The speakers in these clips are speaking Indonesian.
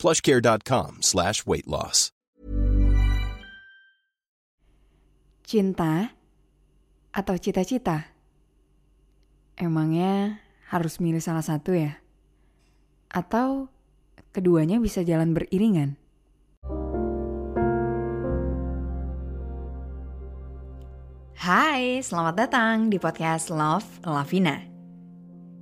plushcare.com slash weight loss. Cinta atau cita-cita? Emangnya harus milih salah satu ya? Atau keduanya bisa jalan beriringan? Hai, selamat datang di podcast Love Lavina.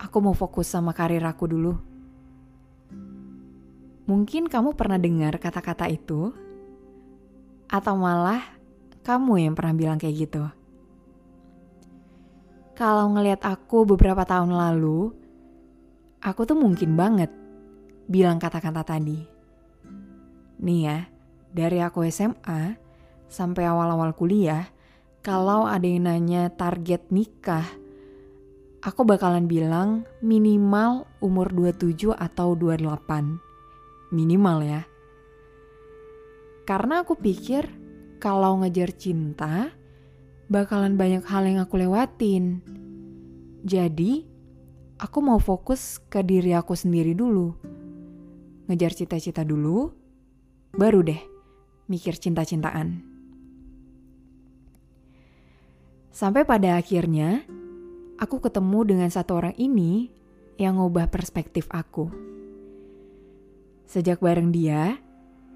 Aku mau fokus sama karir aku dulu. Mungkin kamu pernah dengar kata-kata itu, atau malah kamu yang pernah bilang kayak gitu. Kalau ngelihat aku beberapa tahun lalu, aku tuh mungkin banget bilang kata-kata tadi. Nih ya, dari aku SMA sampai awal-awal kuliah, kalau ada yang nanya target nikah, aku bakalan bilang minimal umur 27 atau 28. Minimal ya. Karena aku pikir kalau ngejar cinta, bakalan banyak hal yang aku lewatin. Jadi, aku mau fokus ke diri aku sendiri dulu. Ngejar cita-cita dulu, baru deh mikir cinta-cintaan. Sampai pada akhirnya, aku ketemu dengan satu orang ini yang ngubah perspektif aku. Sejak bareng dia,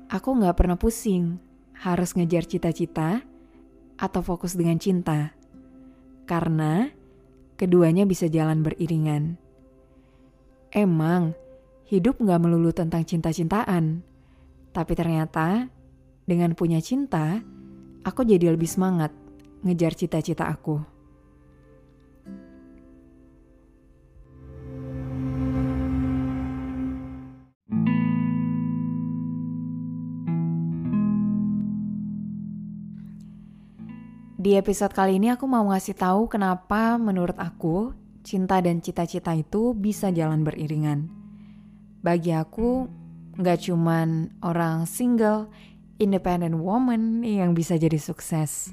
aku gak pernah pusing harus ngejar cita-cita atau fokus dengan cinta. Karena keduanya bisa jalan beriringan. Emang, hidup gak melulu tentang cinta-cintaan. Tapi ternyata, dengan punya cinta, aku jadi lebih semangat ngejar cita-cita aku. Di episode kali ini aku mau ngasih tahu kenapa menurut aku cinta dan cita-cita itu bisa jalan beriringan. Bagi aku, nggak cuman orang single, independent woman yang bisa jadi sukses.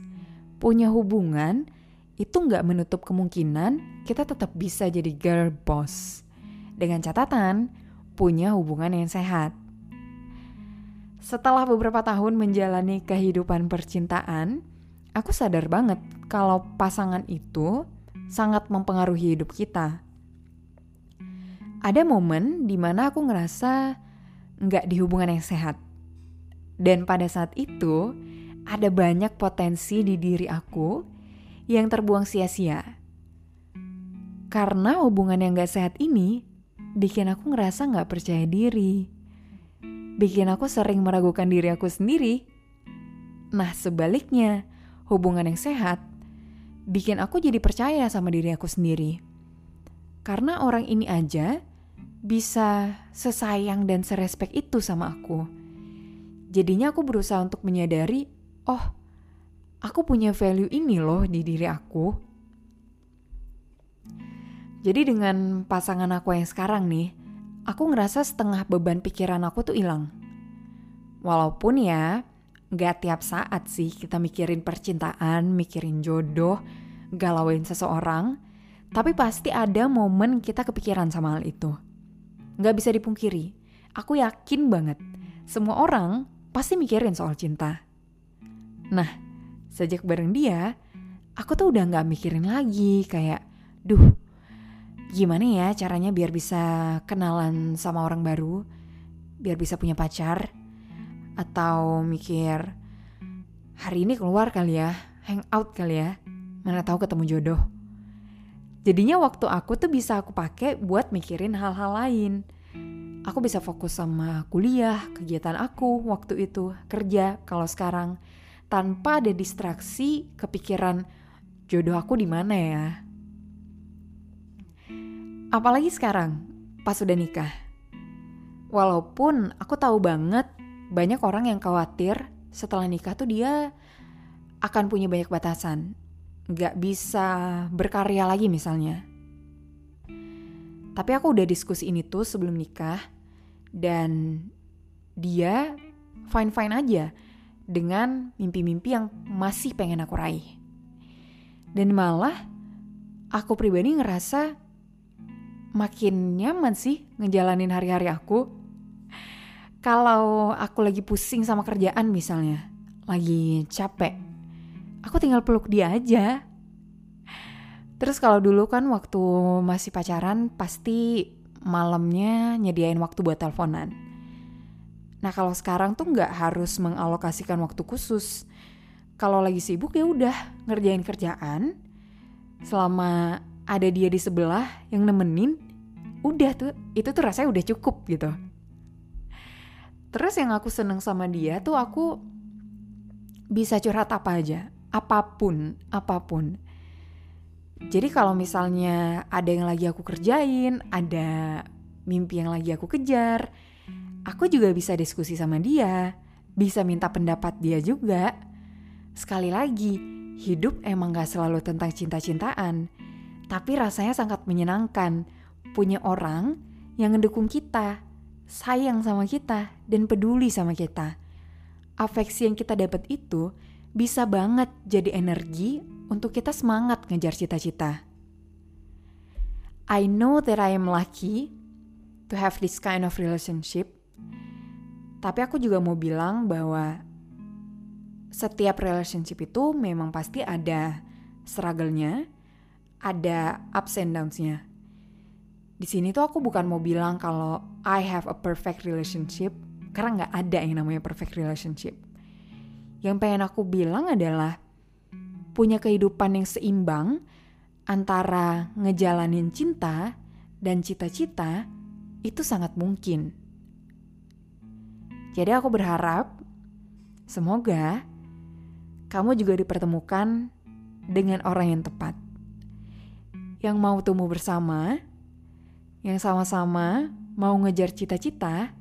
Punya hubungan itu nggak menutup kemungkinan kita tetap bisa jadi girl boss. Dengan catatan, punya hubungan yang sehat. Setelah beberapa tahun menjalani kehidupan percintaan, aku sadar banget kalau pasangan itu sangat mempengaruhi hidup kita. Ada momen di mana aku ngerasa nggak di hubungan yang sehat. Dan pada saat itu, ada banyak potensi di diri aku yang terbuang sia-sia. Karena hubungan yang gak sehat ini bikin aku ngerasa gak percaya diri. Bikin aku sering meragukan diri aku sendiri. Nah sebaliknya, hubungan yang sehat bikin aku jadi percaya sama diri aku sendiri. Karena orang ini aja bisa sesayang dan serespek itu sama aku. Jadinya aku berusaha untuk menyadari, oh, aku punya value ini loh di diri aku. Jadi dengan pasangan aku yang sekarang nih, aku ngerasa setengah beban pikiran aku tuh hilang. Walaupun ya, Gak tiap saat sih kita mikirin percintaan, mikirin jodoh, galauin seseorang. Tapi pasti ada momen kita kepikiran sama hal itu. Gak bisa dipungkiri, aku yakin banget semua orang pasti mikirin soal cinta. Nah, sejak bareng dia, aku tuh udah gak mikirin lagi kayak, duh, gimana ya caranya biar bisa kenalan sama orang baru, biar bisa punya pacar, atau mikir hari ini keluar kali ya, hangout kali ya, mana tahu ketemu jodoh. Jadinya waktu aku tuh bisa aku pakai buat mikirin hal-hal lain. Aku bisa fokus sama kuliah, kegiatan aku waktu itu, kerja kalau sekarang tanpa ada distraksi kepikiran jodoh aku di mana ya. Apalagi sekarang pas udah nikah. Walaupun aku tahu banget banyak orang yang khawatir setelah nikah tuh dia akan punya banyak batasan. Gak bisa berkarya lagi misalnya. Tapi aku udah diskusi ini tuh sebelum nikah. Dan dia fine-fine aja dengan mimpi-mimpi yang masih pengen aku raih. Dan malah aku pribadi ngerasa makin nyaman sih ngejalanin hari-hari aku kalau aku lagi pusing sama kerjaan misalnya, lagi capek, aku tinggal peluk dia aja. Terus kalau dulu kan waktu masih pacaran pasti malamnya nyediain waktu buat teleponan. Nah kalau sekarang tuh nggak harus mengalokasikan waktu khusus. Kalau lagi sibuk ya udah ngerjain kerjaan. Selama ada dia di sebelah yang nemenin, udah tuh itu tuh rasanya udah cukup gitu. Terus yang aku seneng sama dia tuh aku bisa curhat apa aja, apa pun, apa pun. Jadi kalau misalnya ada yang lagi aku kerjain, ada mimpi yang lagi aku kejar, aku juga bisa diskusi sama dia, bisa minta pendapat dia juga. Sekali lagi, hidup emang gak selalu tentang cinta-cintaan, tapi rasanya sangat menyenangkan punya orang yang ngedukung kita, sayang sama kita dan peduli sama kita. Afeksi yang kita dapat itu bisa banget jadi energi untuk kita semangat ngejar cita-cita. I know that I am lucky to have this kind of relationship. Tapi aku juga mau bilang bahwa setiap relationship itu memang pasti ada struggle-nya, ada ups and downs-nya. Di sini tuh aku bukan mau bilang kalau I have a perfect relationship, karena nggak ada yang namanya perfect relationship. Yang pengen aku bilang adalah punya kehidupan yang seimbang antara ngejalanin cinta dan cita-cita itu sangat mungkin. Jadi aku berharap semoga kamu juga dipertemukan dengan orang yang tepat. Yang mau tumbuh bersama yang sama-sama mau ngejar cita-cita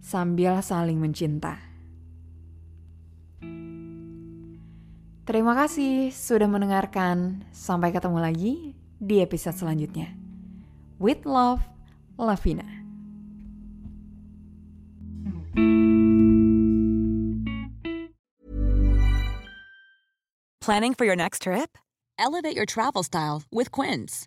sambil saling mencinta. Terima kasih sudah mendengarkan. Sampai ketemu lagi di episode selanjutnya. With love, Lavina. Planning for your next trip? Elevate your travel style with Quince.